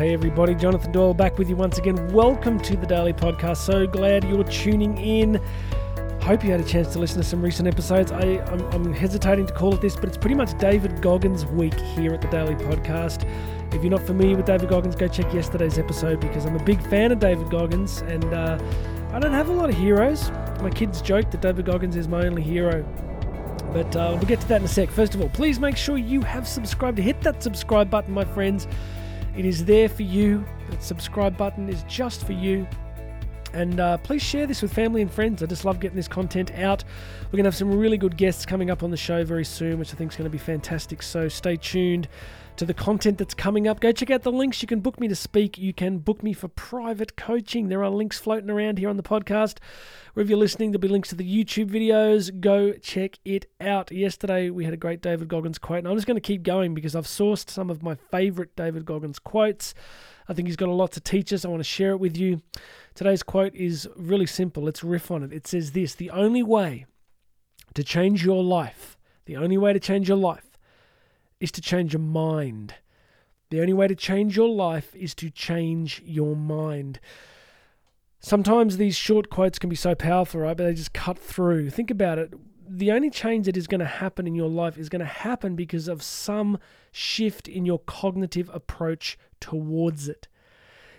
hey everybody, Jonathan Doyle back with you once again. Welcome to the Daily Podcast. So glad you're tuning in. Hope you had a chance to listen to some recent episodes. I, I'm, I'm hesitating to call it this, but it's pretty much David Goggins week here at the Daily Podcast. If you're not familiar with David Goggins, go check yesterday's episode because I'm a big fan of David Goggins and uh, I don't have a lot of heroes. My kids joke that David Goggins is my only hero. But uh, we'll get to that in a sec. First of all, please make sure you have subscribed. Hit that subscribe button, my friends. It is there for you. That subscribe button is just for you. And uh, please share this with family and friends. I just love getting this content out. We're going to have some really good guests coming up on the show very soon, which I think is going to be fantastic. So stay tuned to the content that's coming up. Go check out the links. You can book me to speak. You can book me for private coaching. There are links floating around here on the podcast. Wherever you're listening, there'll be links to the YouTube videos. Go check it out. Yesterday, we had a great David Goggins quote, and I'm just going to keep going because I've sourced some of my favorite David Goggins quotes. I think he's got a lot to teach us. I want to share it with you. Today's quote is really simple. Let's riff on it. It says this The only way to change your life, the only way to change your life is to change your mind. The only way to change your life is to change your mind. Sometimes these short quotes can be so powerful, right? But they just cut through. Think about it. The only change that is going to happen in your life is going to happen because of some shift in your cognitive approach towards it.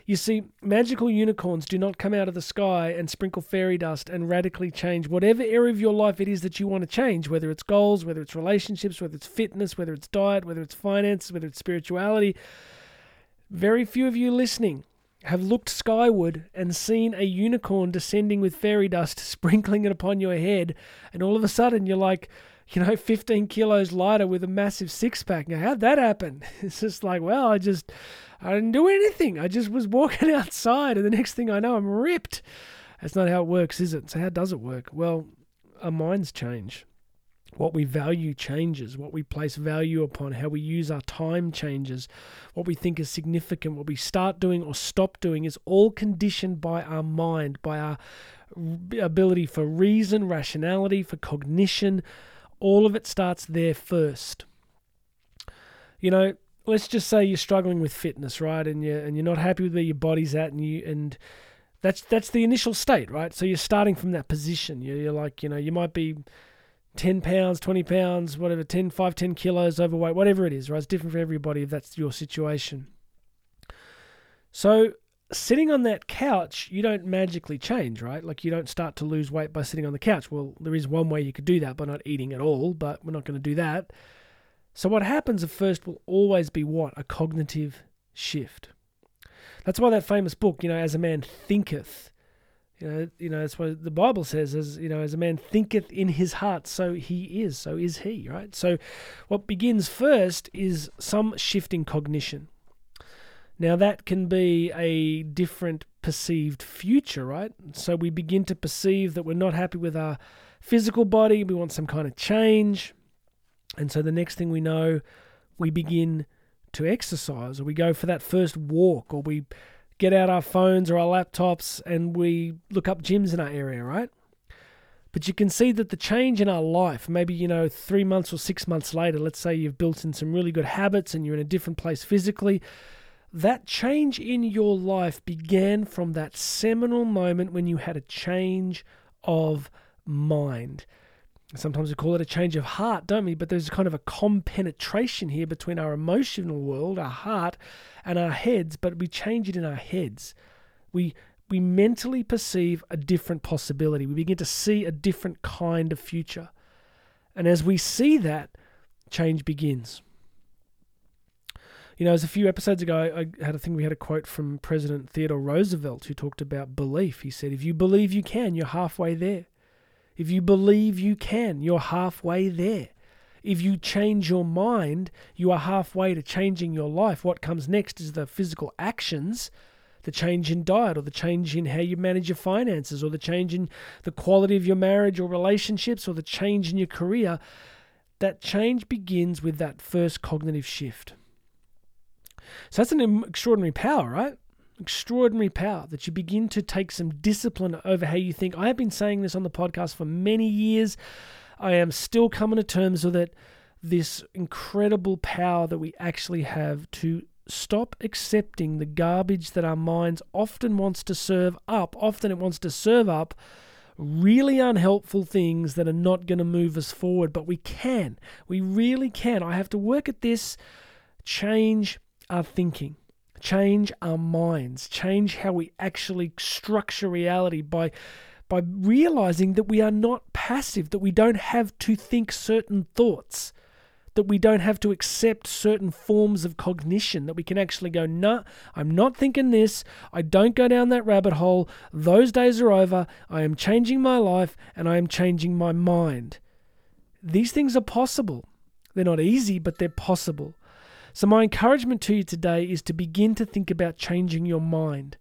You see, magical unicorns do not come out of the sky and sprinkle fairy dust and radically change whatever area of your life it is that you want to change, whether it's goals, whether it's relationships, whether it's fitness, whether it's diet, whether it's finance, whether it's spirituality. Very few of you listening have looked skyward and seen a unicorn descending with fairy dust, sprinkling it upon your head, and all of a sudden you're like, you know, 15 kilos lighter with a massive six pack. Now, how'd that happen? It's just like, well, I just, I didn't do anything. I just was walking outside, and the next thing I know, I'm ripped. That's not how it works, is it? So, how does it work? Well, our minds change. What we value changes. What we place value upon, how we use our time changes. What we think is significant, what we start doing or stop doing is all conditioned by our mind, by our ability for reason, rationality, for cognition. All of it starts there first. You know, let's just say you're struggling with fitness, right? And you and you're not happy with where your body's at, and you and that's that's the initial state, right? So you're starting from that position. You're, you're like, you know, you might be 10 pounds, 20 pounds, whatever, 10, 5, 10 kilos overweight, whatever it is, right? It's different for everybody if that's your situation. So sitting on that couch, you don't magically change, right? Like you don't start to lose weight by sitting on the couch. Well, there is one way you could do that by not eating at all, but we're not going to do that. So, what happens at first will always be what? A cognitive shift. That's why that famous book, you know, as a man thinketh, you know, you know, that's what the Bible says, as you know, as a man thinketh in his heart, so he is, so is he, right? So, what begins first is some shift in cognition. Now, that can be a different perceived future, right? So, we begin to perceive that we're not happy with our physical body, we want some kind of change. And so the next thing we know, we begin to exercise, or we go for that first walk, or we get out our phones or our laptops and we look up gyms in our area, right? But you can see that the change in our life, maybe, you know, three months or six months later, let's say you've built in some really good habits and you're in a different place physically, that change in your life began from that seminal moment when you had a change of mind. Sometimes we call it a change of heart, don't we? But there's a kind of a compenetration here between our emotional world, our heart, and our heads, but we change it in our heads. We we mentally perceive a different possibility. We begin to see a different kind of future. And as we see that, change begins. You know, as a few episodes ago, I had a thing, we had a quote from President Theodore Roosevelt who talked about belief. He said, If you believe you can, you're halfway there. If you believe you can, you're halfway there. If you change your mind, you are halfway to changing your life. What comes next is the physical actions, the change in diet, or the change in how you manage your finances, or the change in the quality of your marriage or relationships, or the change in your career. That change begins with that first cognitive shift. So that's an extraordinary power, right? extraordinary power that you begin to take some discipline over how you think. I have been saying this on the podcast for many years. I am still coming to terms with it. This incredible power that we actually have to stop accepting the garbage that our minds often wants to serve up. Often it wants to serve up really unhelpful things that are not going to move us forward, but we can. We really can. I have to work at this, change our thinking, change our minds, change how we actually structure reality by by realizing that we are not passive, that we don't have to think certain thoughts that we don't have to accept certain forms of cognition, that we can actually go, nah, I'm not thinking this. I don't go down that rabbit hole. Those days are over. I am changing my life and I am changing my mind. These things are possible. They're not easy, but they're possible. So, my encouragement to you today is to begin to think about changing your mind.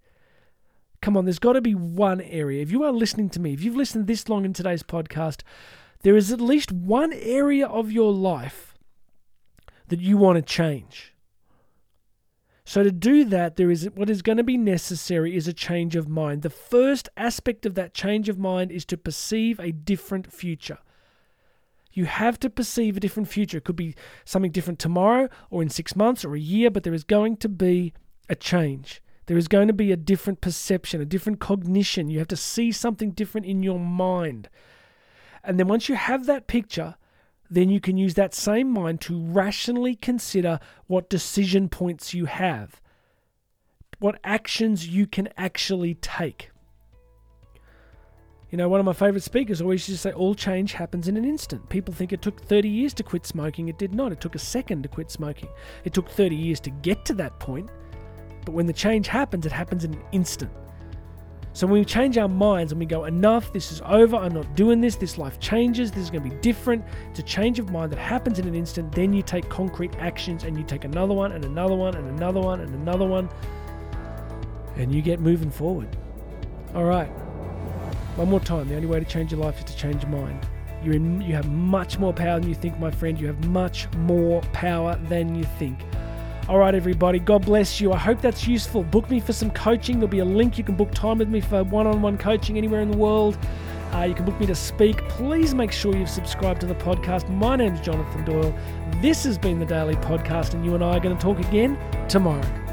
Come on, there's got to be one area. If you are listening to me, if you've listened this long in today's podcast, there is at least one area of your life that you want to change. So to do that, there is what is going to be necessary is a change of mind. The first aspect of that change of mind is to perceive a different future. You have to perceive a different future. It could be something different tomorrow or in six months or a year, but there is going to be a change. There is going to be a different perception, a different cognition. You have to see something different in your mind. And then once you have that picture, then you can use that same mind to rationally consider what decision points you have, what actions you can actually take. You know, one of my favorite speakers always used to say, All change happens in an instant. People think it took 30 years to quit smoking. It did not. It took a second to quit smoking. It took 30 years to get to that point. But when the change happens, it happens in an instant. So when we change our minds and we go, enough, this is over, I'm not doing this, this life changes, this is going to be different, it's a change of mind that happens in an instant, then you take concrete actions and you take another one and another one and another one and another one, and you get moving forward. All right. One more time. The only way to change your life is to change your mind. You're in, you have much more power than you think, my friend. You have much more power than you think. All right, everybody, God bless you. I hope that's useful. Book me for some coaching. There'll be a link. You can book time with me for one on one coaching anywhere in the world. Uh, you can book me to speak. Please make sure you've subscribed to the podcast. My name's Jonathan Doyle. This has been the Daily Podcast, and you and I are going to talk again tomorrow.